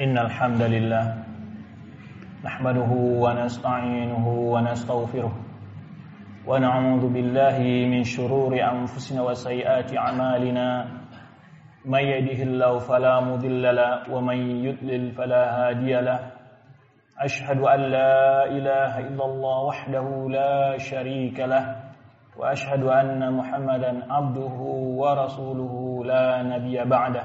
إن الحمد لله نحمده ونستعينه ونستغفره ونعوذ بالله من شرور أنفسنا وسيئات أعمالنا من يهده الله فلا مضل له ومن يضلل فلا هادي له أشهد أن لا إله إلا الله وحده لا شريك له وأشهد أن محمدا عبده ورسوله لا نبي بعده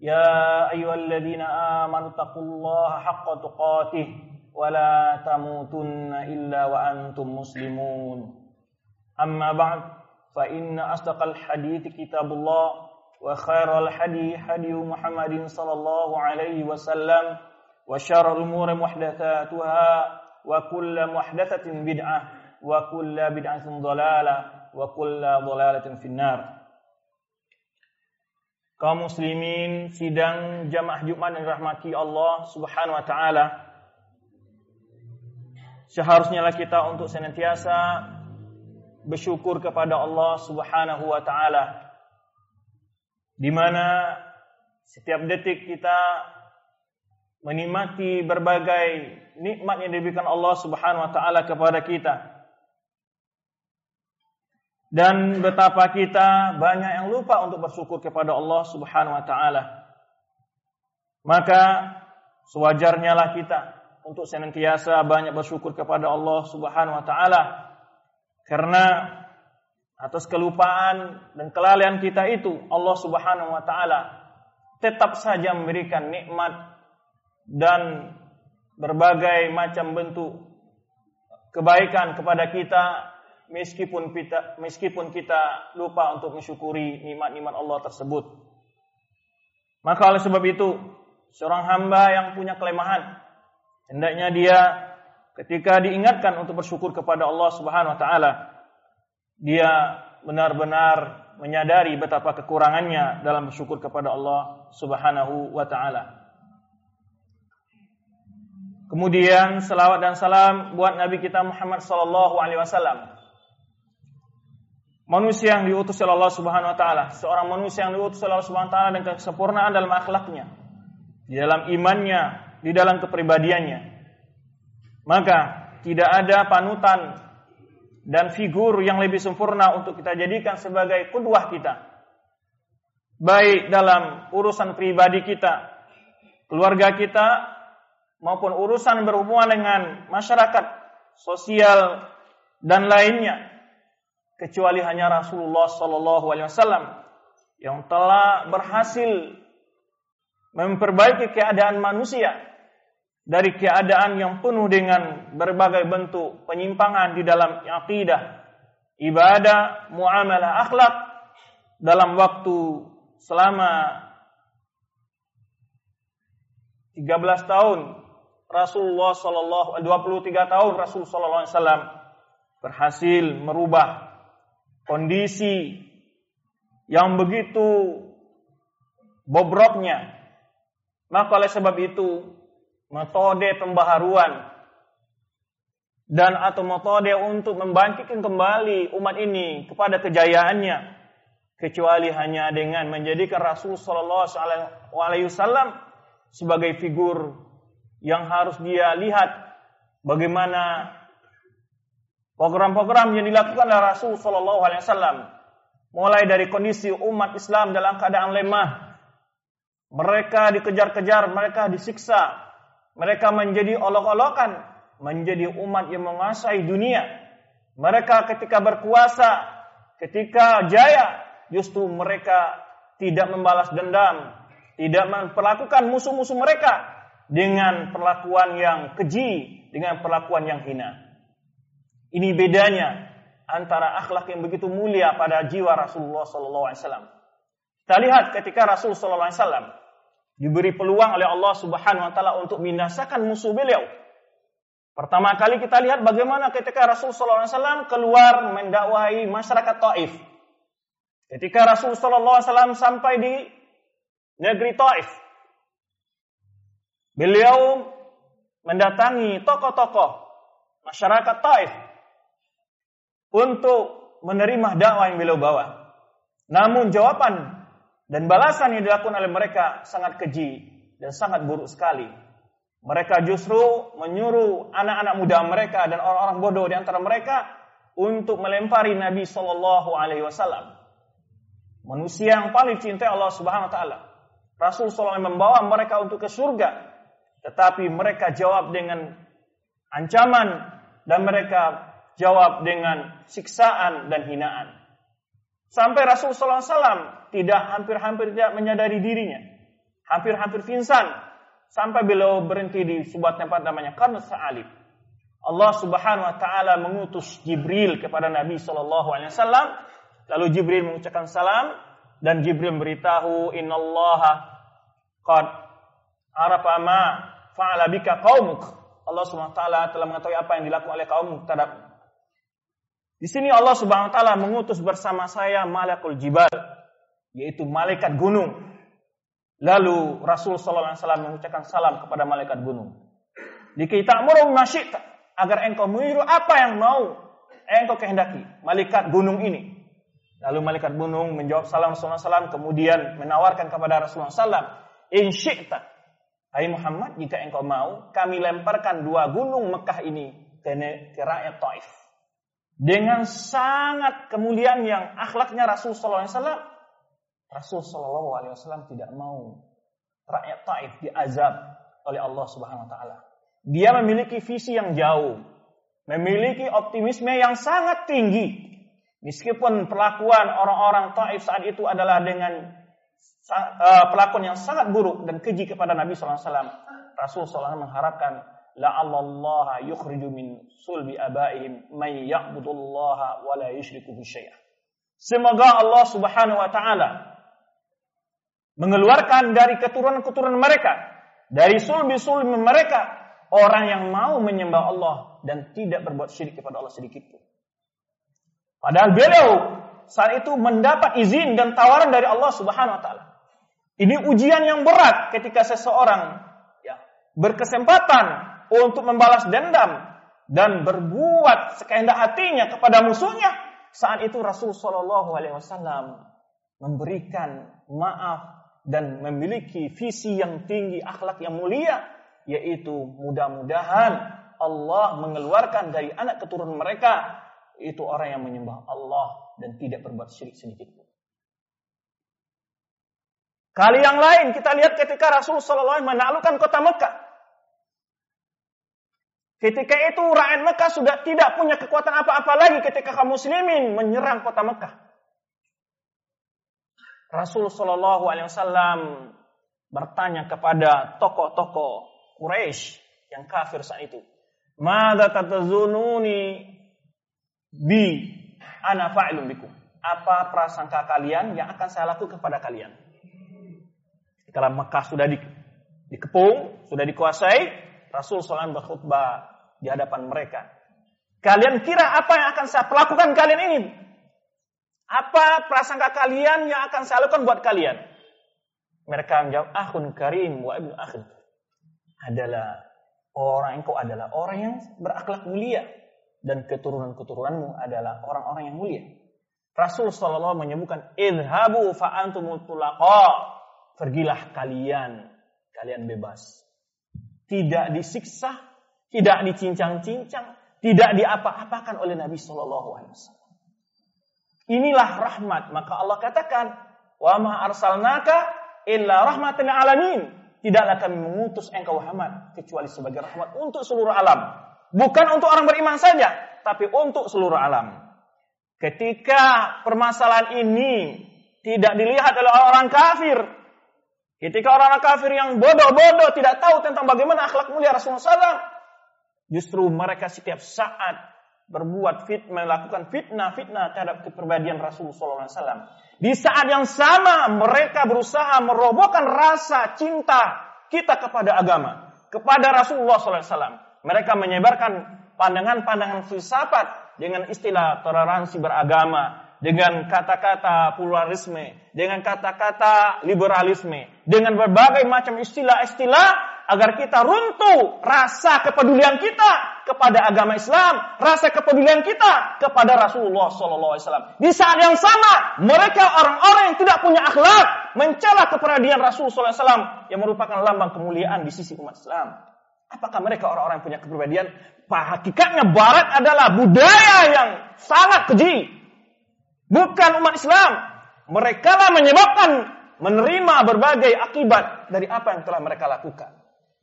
يا أيها الذين آمنوا اتقوا الله حق تقاته ولا تموتن إلا وأنتم مسلمون. أما بعد فإن أصدق الحديث كتاب الله وخير الحديث حديث محمد صلى الله عليه وسلم وشر الأمور محدثاتها وكل محدثة بدعة وكل بدعة ضلالة وكل ضلالة في النار. Kaum muslimin sidang jamaah Jumat yang dirahmati Allah Subhanahu wa taala. Seharusnya lah kita untuk senantiasa bersyukur kepada Allah Subhanahu wa taala. Di mana setiap detik kita menikmati berbagai nikmat yang diberikan Allah Subhanahu wa taala kepada kita. Dan betapa kita banyak yang lupa untuk bersyukur kepada Allah Subhanahu wa taala. Maka sewajarnya lah kita untuk senantiasa banyak bersyukur kepada Allah Subhanahu wa taala. Karena atas kelupaan dan kelalaian kita itu Allah Subhanahu wa taala tetap saja memberikan nikmat dan berbagai macam bentuk kebaikan kepada kita meskipun kita meskipun kita lupa untuk mensyukuri nikmat-nikmat Allah tersebut. Maka oleh sebab itu, seorang hamba yang punya kelemahan hendaknya dia ketika diingatkan untuk bersyukur kepada Allah Subhanahu wa taala, dia benar-benar menyadari betapa kekurangannya dalam bersyukur kepada Allah Subhanahu wa taala. Kemudian selawat dan salam buat Nabi kita Muhammad sallallahu alaihi wasallam manusia yang diutus oleh Allah Subhanahu wa taala, seorang manusia yang diutus oleh Allah Subhanahu wa taala dengan kesempurnaan dalam akhlaknya, di dalam imannya, di dalam kepribadiannya. Maka tidak ada panutan dan figur yang lebih sempurna untuk kita jadikan sebagai kudwah kita. Baik dalam urusan pribadi kita, keluarga kita, maupun urusan berhubungan dengan masyarakat, sosial, dan lainnya kecuali hanya Rasulullah Sallallahu Alaihi Wasallam yang telah berhasil memperbaiki keadaan manusia dari keadaan yang penuh dengan berbagai bentuk penyimpangan di dalam akidah, ibadah, muamalah, akhlak dalam waktu selama 13 tahun. Rasulullah sallallahu 23 tahun Rasul sallallahu alaihi wasallam berhasil merubah kondisi yang begitu bobroknya. Maka oleh sebab itu, metode pembaharuan dan atau metode untuk membangkitkan kembali umat ini kepada kejayaannya kecuali hanya dengan menjadikan Rasul Shallallahu Alaihi Wasallam sebagai figur yang harus dia lihat bagaimana Program-program yang dilakukan oleh Rasul Shallallahu Alaihi Wasallam, mulai dari kondisi umat Islam dalam keadaan lemah, mereka dikejar-kejar, mereka disiksa, mereka menjadi olok-olokan, menjadi umat yang menguasai dunia. Mereka ketika berkuasa, ketika jaya, justru mereka tidak membalas dendam, tidak memperlakukan musuh-musuh mereka dengan perlakuan yang keji, dengan perlakuan yang hina. Ini bedanya antara akhlak yang begitu mulia pada jiwa Rasulullah wasallam. Kita lihat ketika Rasul sallallahu alaihi wasallam diberi peluang oleh Allah Subhanahu wa taala untuk binasakan musuh beliau. Pertama kali kita lihat bagaimana ketika Rasul sallallahu alaihi wasallam keluar mendakwahi masyarakat Taif. Ketika Rasul sallallahu alaihi wasallam sampai di negeri Taif, beliau mendatangi tokoh-tokoh masyarakat Taif untuk menerima dakwah yang beliau bawa. Namun jawaban dan balasan yang dilakukan oleh mereka sangat keji dan sangat buruk sekali. Mereka justru menyuruh anak-anak muda mereka dan orang-orang bodoh di antara mereka untuk melempari Nabi Shallallahu Alaihi Wasallam. Manusia yang paling cintai Allah Subhanahu Wa Taala. Rasul SAW membawa mereka untuk ke surga, tetapi mereka jawab dengan ancaman dan mereka jawab dengan siksaan dan hinaan. Sampai Rasul SAW tidak hampir-hampir tidak menyadari dirinya. Hampir-hampir pingsan sampai beliau berhenti di sebuah tempat namanya Qarn Sa'alib. Allah Subhanahu wa taala mengutus Jibril kepada Nabi sallallahu alaihi wasallam, lalu Jibril mengucapkan salam dan Jibril memberitahu innallaha qad arafa ma fa'ala bika qaumuk. Allah Subhanahu wa taala telah mengetahui apa yang dilakukan oleh kaum terhadap Di sini Allah Subhanahu wa taala mengutus bersama saya malakul jibal, yaitu malaikat gunung. Lalu Rasul sallallahu alaihi wasallam mengucapkan salam kepada malaikat gunung. Dikitamu masyita agar engkau meniru apa yang mau engkau kehendaki. Malaikat gunung ini. Lalu malaikat gunung menjawab salam Rasulullah SAW kemudian menawarkan kepada Rasulullah SAW, In syi'ta, Hai Muhammad, jika engkau mau, kami lemparkan dua gunung Mekah ini ke, ke rakyat Taif. Dengan sangat kemuliaan yang akhlaknya Rasul SAW Rasul Shallallahu Alaihi Wasallam tidak mau rakyat Taif diazab oleh Allah Subhanahu Wa Taala. Dia memiliki visi yang jauh, memiliki optimisme yang sangat tinggi. Meskipun perlakuan orang-orang Taif saat itu adalah dengan uh, perlakuan yang sangat buruk dan keji kepada Nabi SAW, Rasul SAW mengharapkan la'allallaha yukhriju min sulbi abaihim may ya'budullaha wa la yushriku syai'ah. Semoga Allah Subhanahu wa taala mengeluarkan dari keturunan-keturunan mereka, dari sulbi-sulbi mereka, orang yang mau menyembah Allah dan tidak berbuat syirik kepada Allah sedikit pun. Padahal beliau saat itu mendapat izin dan tawaran dari Allah Subhanahu wa taala. Ini ujian yang berat ketika seseorang ya, berkesempatan untuk membalas dendam dan berbuat sekehendak hatinya kepada musuhnya. Saat itu Rasul Shallallahu Alaihi Wasallam memberikan maaf dan memiliki visi yang tinggi, akhlak yang mulia, yaitu mudah-mudahan Allah mengeluarkan dari anak keturunan mereka itu orang yang menyembah Allah dan tidak berbuat syirik sedikit pun. Kali yang lain kita lihat ketika Rasul Sallallahu Alaihi menaklukkan kota Mekah. Ketika itu rakyat Mekah sudah tidak punya kekuatan apa-apa lagi ketika kaum muslimin menyerang kota Mekah. Rasul Shallallahu Alaihi Wasallam bertanya kepada tokoh-tokoh Quraisy yang kafir saat itu, "Mada tatazununi bi ana fa'ilun bikum?" Apa prasangka kalian yang akan saya lakukan kepada kalian? Kalau Mekah sudah di, dikepung, sudah dikuasai, Rasul SAW berkhutbah di hadapan mereka. Kalian kira apa yang akan saya lakukan kalian ini? Apa prasangka kalian yang akan saya lakukan buat kalian? Mereka menjawab, Akhun karim wa ibnu akhun. Adalah orang engkau adalah orang yang berakhlak mulia dan keturunan-keturunanmu adalah orang-orang yang mulia. Rasul sallallahu menyebutkan, "Idhabu fa antumul tulaqa." Pergilah kalian, kalian bebas. Tidak disiksa, tidak dicincang-cincang, tidak diapa-apakan oleh Nabi sallallahu alaihi wasallam. Inilah rahmat. Maka Allah katakan, "Wa ma arsalnaka illa rahmatan alamin." Tidaklah kami mengutus engkau Muhammad kecuali sebagai rahmat untuk seluruh alam. Bukan untuk orang beriman saja, tapi untuk seluruh alam. Ketika permasalahan ini tidak dilihat oleh orang kafir, ketika orang-orang kafir yang bodoh-bodoh tidak tahu tentang bagaimana akhlak mulia Rasulullah SAW, justru mereka setiap saat berbuat fit melakukan fitnah-fitnah terhadap kepribadian Rasulullah SAW. Di saat yang sama mereka berusaha merobohkan rasa cinta kita kepada agama, kepada Rasulullah SAW. Mereka menyebarkan pandangan-pandangan filsafat dengan istilah toleransi beragama, dengan kata-kata pluralisme, dengan kata-kata liberalisme, dengan berbagai macam istilah-istilah agar kita runtuh rasa kepedulian kita kepada agama Islam, rasa kepedulian kita kepada Rasulullah Wasallam. Di saat yang sama, mereka orang-orang yang tidak punya akhlak mencela keperadian Rasul Wasallam yang merupakan lambang kemuliaan di sisi umat Islam. Apakah mereka orang-orang yang punya kepribadian? Hakikatnya Barat adalah budaya yang sangat keji. Bukan umat Islam. Mereka lah menyebabkan menerima berbagai akibat dari apa yang telah mereka lakukan.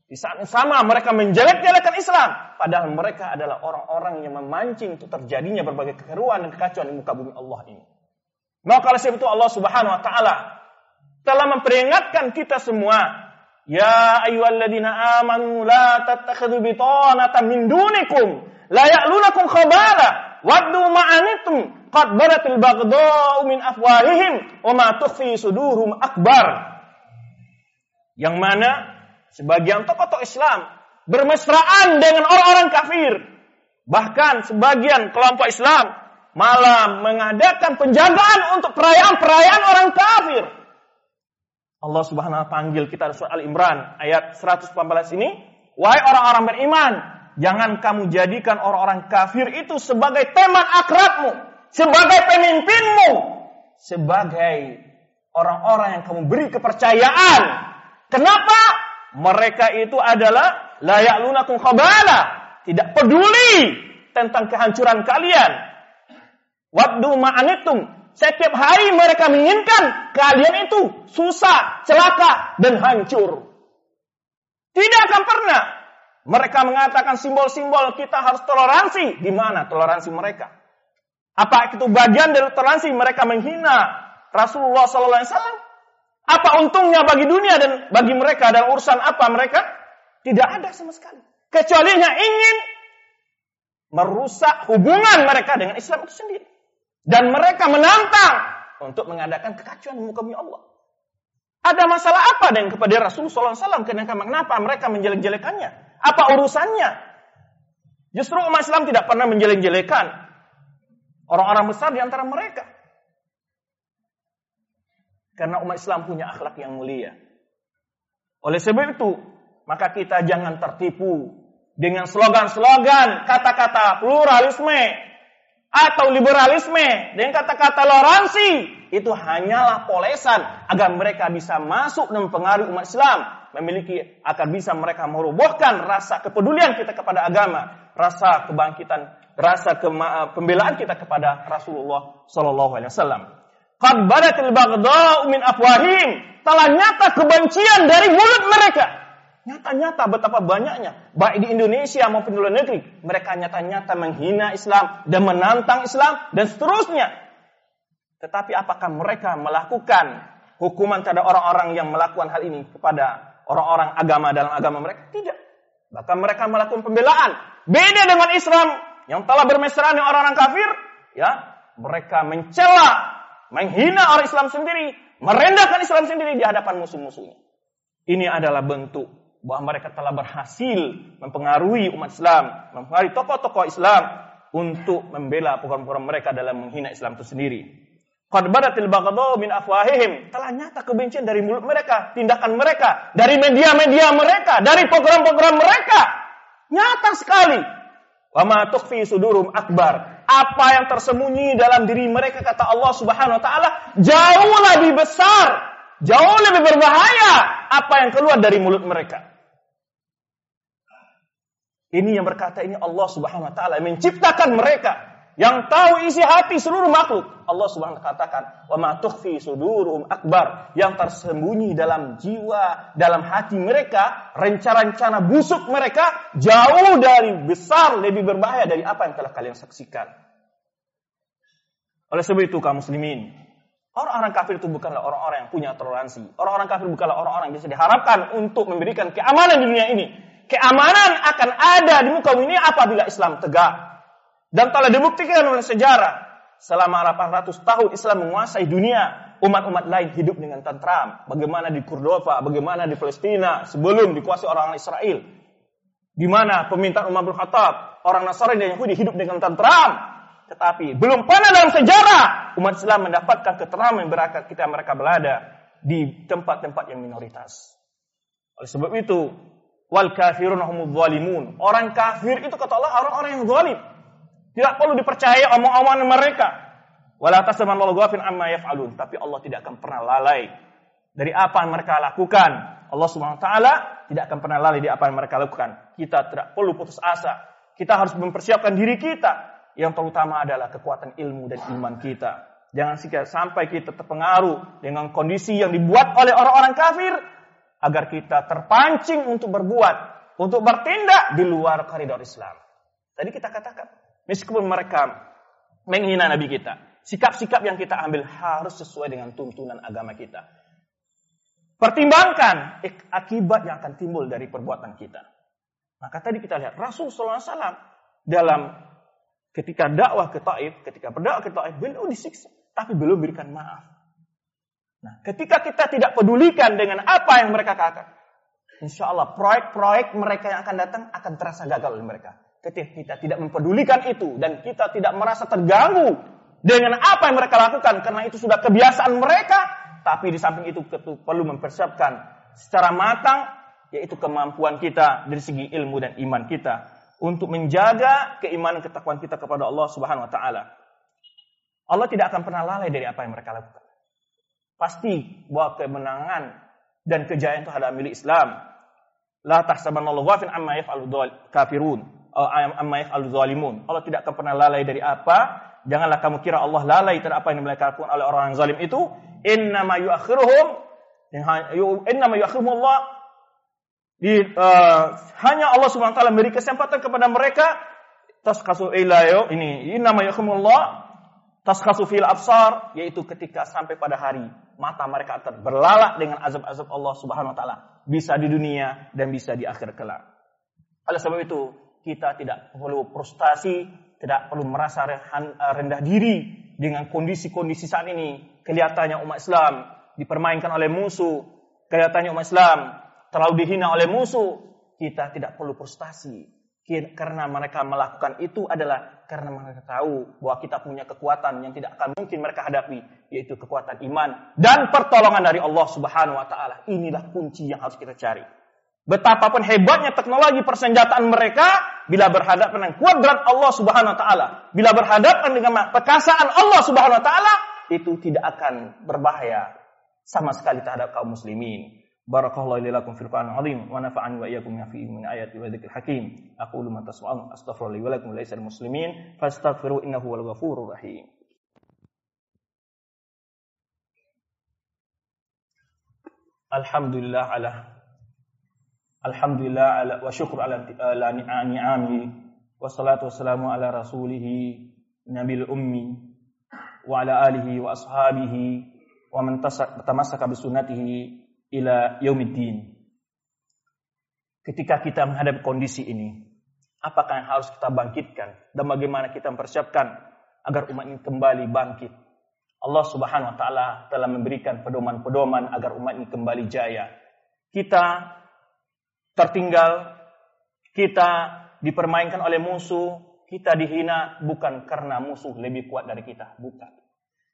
Di saat yang sama mereka menjelek-jelekan Islam. Padahal mereka adalah orang-orang yang memancing untuk terjadinya berbagai kekeruan dan kekacauan di muka bumi Allah ini. Maka oleh sebab itu Allah subhanahu wa ta'ala telah memperingatkan kita semua. Ya ayyuhalladzina amanu la tattakhidhu bitanatan min dunikum la ya'lunakum khabala waddu ma'anitum qad baratil baghdha'u min afwahihim wa ma tukhfi sudurum akbar. Yang mana sebagian tokoh-tokoh Islam bermesraan dengan orang-orang kafir. Bahkan sebagian kelompok Islam malah mengadakan penjagaan untuk perayaan-perayaan orang kafir. Allah Subhanahu wa panggil kita surah Al-Imran ayat 114 ini, wahai orang-orang beriman, jangan kamu jadikan orang-orang kafir itu sebagai teman akrabmu, sebagai pemimpinmu, sebagai orang-orang yang kamu beri kepercayaan. Kenapa? Mereka itu adalah layak lunakum khabala. Tidak peduli tentang kehancuran kalian. Waddu ma'anitum. Setiap hari mereka menginginkan kalian itu susah, celaka, dan hancur. Tidak akan pernah. Mereka mengatakan simbol-simbol kita harus toleransi. Di mana toleransi mereka? Apa itu bagian dari toleransi mereka menghina Rasulullah SAW? Apa untungnya bagi dunia dan bagi mereka dan urusan apa mereka? Tidak ada sama sekali. Kecuali hanya ingin merusak hubungan mereka dengan Islam itu sendiri. Dan mereka menantang untuk mengadakan kekacauan di muka Allah. Ada masalah apa dengan kepada Rasulullah SAW? Kenapa mereka menjelek-jelekannya? Apa urusannya? Justru umat Islam tidak pernah menjelek-jelekan orang-orang besar di antara mereka. Karena umat Islam punya akhlak yang mulia. Oleh sebab itu, maka kita jangan tertipu dengan slogan-slogan, kata-kata pluralisme atau liberalisme dengan kata-kata toleransi itu hanyalah polesan agar mereka bisa masuk dan mempengaruhi umat Islam memiliki agar bisa mereka merobohkan rasa kepedulian kita kepada agama, rasa kebangkitan, rasa pembelaan kita kepada Rasulullah Shallallahu Alaihi Wasallam. Qad badatil min afwahim. Telah nyata kebencian dari mulut mereka. Nyata-nyata betapa banyaknya. Baik di Indonesia maupun di luar negeri. Mereka nyata-nyata menghina Islam dan menantang Islam dan seterusnya. Tetapi apakah mereka melakukan hukuman terhadap orang-orang yang melakukan hal ini kepada orang-orang agama dalam agama mereka? Tidak. Bahkan mereka melakukan pembelaan. Beda dengan Islam yang telah bermesraan dengan orang-orang kafir. Ya, mereka mencela menghina orang Islam sendiri, merendahkan Islam sendiri di hadapan musuh-musuhnya. Ini adalah bentuk bahwa mereka telah berhasil mempengaruhi umat Islam, mempengaruhi tokoh-tokoh Islam untuk membela program-program mereka dalam menghina Islam itu sendiri. Qad badatil baghdha min afwahihim. Telah nyata kebencian dari mulut mereka, tindakan mereka, dari media-media mereka, dari program-program mereka. Nyata sekali. Wa ma tukhfi sudurum akbar apa yang tersembunyi dalam diri mereka kata Allah Subhanahu wa taala jauh lebih besar, jauh lebih berbahaya apa yang keluar dari mulut mereka. Ini yang berkata ini Allah Subhanahu wa taala menciptakan mereka yang tahu isi hati seluruh makhluk. Allah Subhanahu wa katakan, "Wa ma tukhfi sudurum akbar." Yang tersembunyi dalam jiwa, dalam hati mereka, rencana-rencana busuk mereka jauh dari besar, lebih berbahaya dari apa yang telah kalian saksikan. Oleh sebab itu kaum muslimin, orang-orang kafir itu bukanlah orang-orang yang punya toleransi. Orang-orang kafir bukanlah orang-orang yang bisa diharapkan untuk memberikan keamanan di dunia ini. Keamanan akan ada di muka bumi ini apabila Islam tegak. Dan telah dibuktikan oleh sejarah selama 800 tahun Islam menguasai dunia umat-umat lain hidup dengan tentram. Bagaimana di Kurdova, bagaimana di Palestina sebelum dikuasai orang Israel. Di mana pemintaan Umar bin Khattab, orang Nasrani dan Yahudi hidup dengan tentram. Tetapi belum pernah dalam sejarah umat Islam mendapatkan ketentraman berkat kita mereka berada di tempat-tempat yang minoritas. Oleh sebab itu, wal kafirun humul zalimun. Orang kafir itu kata Allah orang-orang yang zalim. Tidak perlu dipercaya omong-omongan mereka. Wala tasman ghafin amma yaf'alun. Tapi Allah tidak akan pernah lalai dari apa yang mereka lakukan. Allah Subhanahu taala tidak akan pernah lalai di apa yang mereka lakukan. Kita tidak perlu putus asa. Kita harus mempersiapkan diri kita yang terutama adalah kekuatan ilmu dan iman kita. Jangan sampai kita terpengaruh dengan kondisi yang dibuat oleh orang-orang kafir agar kita terpancing untuk berbuat, untuk bertindak di luar koridor Islam. Tadi kita katakan, meskipun mereka menghina Nabi kita, sikap-sikap yang kita ambil harus sesuai dengan tuntunan agama kita. Pertimbangkan akibat yang akan timbul dari perbuatan kita. Maka tadi kita lihat Rasul SAW dalam ketika dakwah ke Taif, ketika berdakwah ke Taif, beliau disiksa, tapi belum berikan maaf. Nah, ketika kita tidak pedulikan dengan apa yang mereka katakan, insya Allah proyek-proyek mereka yang akan datang akan terasa gagal oleh mereka. Ketika kita tidak mempedulikan itu dan kita tidak merasa terganggu dengan apa yang mereka lakukan karena itu sudah kebiasaan mereka, tapi di samping itu perlu mempersiapkan secara matang yaitu kemampuan kita dari segi ilmu dan iman kita untuk menjaga keimanan ketakwaan kita kepada Allah Subhanahu wa taala. Allah tidak akan pernah lalai dari apa yang mereka lakukan. Pasti bahwa kemenangan dan kejayaan itu adalah milik Islam. La tahsabanallahu ghafin amma yaf'alu kafirun amma yaf'alu zalimun. Allah tidak akan pernah lalai dari apa. Janganlah kamu kira Allah lalai terhadap apa yang mereka lakukan oleh orang yang zalim itu. Innama yuakhiruhum innama yuakhiruhum Allah di, uh, hanya Allah Subhanahu wa taala memberi kesempatan kepada mereka taskasu ilayo ini ini nama yakumullah taskasu fil absar yaitu ketika sampai pada hari mata mereka akan berlalak dengan azab-azab Allah Subhanahu wa taala bisa di dunia dan bisa di akhir kelak. Oleh sebab itu kita tidak perlu frustasi, tidak perlu merasa rendah diri dengan kondisi-kondisi saat ini. Kelihatannya umat Islam dipermainkan oleh musuh, kelihatannya umat Islam terlalu dihina oleh musuh, kita tidak perlu frustasi. Karena mereka melakukan itu adalah karena mereka tahu bahwa kita punya kekuatan yang tidak akan mungkin mereka hadapi, yaitu kekuatan iman dan pertolongan dari Allah Subhanahu wa taala. Inilah kunci yang harus kita cari. Betapapun hebatnya teknologi persenjataan mereka bila berhadapan dengan kuadrat Allah Subhanahu wa taala, bila berhadapan dengan perkasaan Allah Subhanahu wa taala itu tidak akan berbahaya sama sekali terhadap kaum muslimin. Barakallahu li lakum fil Qur'an azim wa nafa'ani wa iyyakum fi min ayati wa dzikril hakim. Aqulu ma tasma'un astaghfiru li wa lakum laysa muslimin fastaghfiru innahu wal ghafurur rahim. Alhamdulillah ala Alhamdulillah ala, wa syukur ala, ala eh, ni'ami wassalatu wassalamu ala rasulihi nabil ummi wa ala alihi wa ashabihi wa man tamassaka bi sunnatihi ila yaumiddin. Ketika kita menghadapi kondisi ini, apakah yang harus kita bangkitkan dan bagaimana kita mempersiapkan agar umat ini kembali bangkit? Allah Subhanahu wa taala telah memberikan pedoman-pedoman agar umat ini kembali jaya. Kita tertinggal, kita dipermainkan oleh musuh, kita dihina bukan karena musuh lebih kuat dari kita, bukan.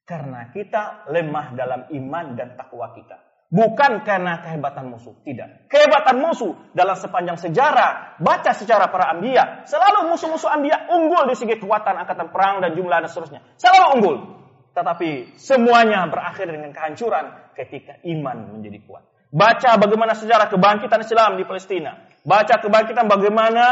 Karena kita lemah dalam iman dan takwa kita. Bukan karena kehebatan musuh, tidak. Kehebatan musuh dalam sepanjang sejarah, baca secara para ambia, selalu musuh-musuh ambia unggul di segi kekuatan angkatan perang dan jumlah dan seterusnya. Selalu unggul. Tetapi semuanya berakhir dengan kehancuran ketika iman menjadi kuat. Baca bagaimana sejarah kebangkitan Islam di Palestina. Baca kebangkitan bagaimana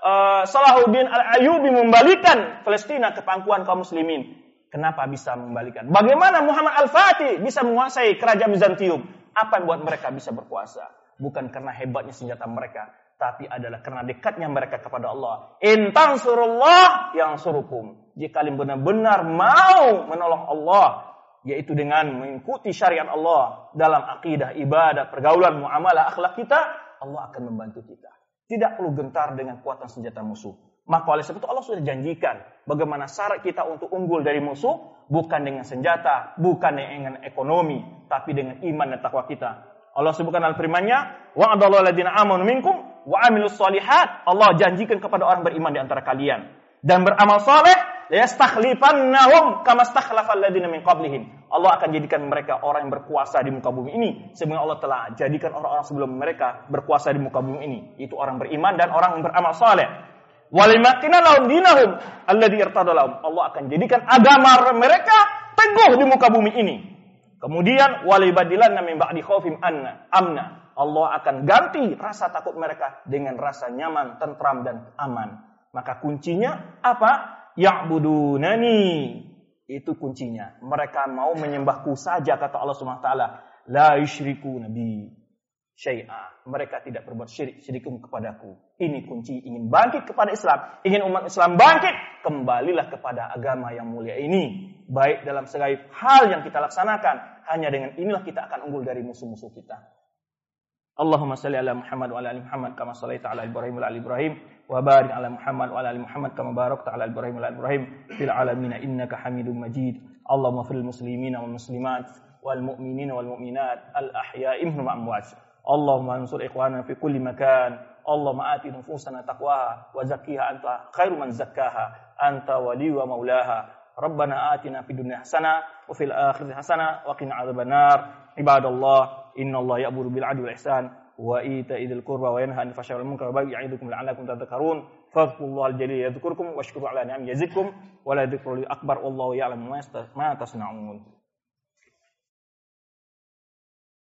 uh, Salahuddin Al-Ayubi membalikan Palestina ke pangkuan kaum muslimin. Kenapa bisa membalikan? Bagaimana Muhammad Al-Fatih bisa menguasai kerajaan Bizantium? Apa yang buat mereka bisa berkuasa? Bukan karena hebatnya senjata mereka, tapi adalah karena dekatnya mereka kepada Allah. Intan surullah yang surukum. Jika kalian benar-benar mau menolong Allah, yaitu dengan mengikuti syariat Allah dalam akidah, ibadah, pergaulan, muamalah, akhlak kita, Allah akan membantu kita. Tidak perlu gentar dengan kuatan senjata musuh. Maka oleh sebab itu Allah sudah janjikan bagaimana syarat kita untuk unggul dari musuh bukan dengan senjata, bukan dengan ekonomi, tapi dengan iman dan takwa kita. Allah sebutkan dalam firman-Nya, "Wa'adallahu alladziina aamanu minkum wa 'amilus shalihat." Allah janjikan kepada orang beriman di antara kalian dan beramal saleh, yastakhlifannahum kama stakhlafal ladzina min qablihim. Allah akan jadikan mereka orang yang berkuasa di muka bumi ini sebagaimana Allah telah jadikan orang-orang sebelum mereka berkuasa di muka bumi ini, itu orang beriman dan orang yang beramal saleh. Walimakina lahum dinahum. Allah akan jadikan agama mereka teguh di muka bumi ini. Kemudian walibadilan min ba'di amna. Allah akan ganti rasa takut mereka dengan rasa nyaman, tentram dan aman. Maka kuncinya apa? Ya'budunani. Itu kuncinya. Mereka mau menyembahku saja kata Allah Subhanahu wa taala. La yusyriku nabi syai'a. Mereka tidak berbuat syirik syirikum kepadaku. Ini kunci ingin bangkit kepada Islam, ingin umat Islam bangkit, kembalilah kepada agama yang mulia ini. Baik dalam segala hal yang kita laksanakan, hanya dengan inilah kita akan unggul dari musuh-musuh kita. اللهم صل على محمد وعلى ال محمد كما صليت على إبراهيم وعلى ال إبراهيم وبارك على محمد وعلى ال محمد كما باركت على إبراهيم وعلى ال إبراهيم في العالمين انك حميد مجيد اللهم اغفر للمسلمين والمسلمات والمؤمنين والمؤمنات الاحياء منهم الاموات اللهم انصر اخواننا في كل مكان اللهم آت نفوسنا تقواها وزكيها أنت خير من زكاها أنت ولي ومولاها ربنا آتنا في الدنيا حسنة وفي الآخرة حسنة وقنا عذاب النار عباد الله إن الله يأمر بالعدل والإحسان وإيتاء ذي القربى وينهى عن الفحشاء والمنكر والبغي يعظكم لعلكم تذكرون. فاذكروا الله الجليل يذكركم واشكروا على نعم يزدكم ولا ذكر أكبر والله يعلم ما تصنعون.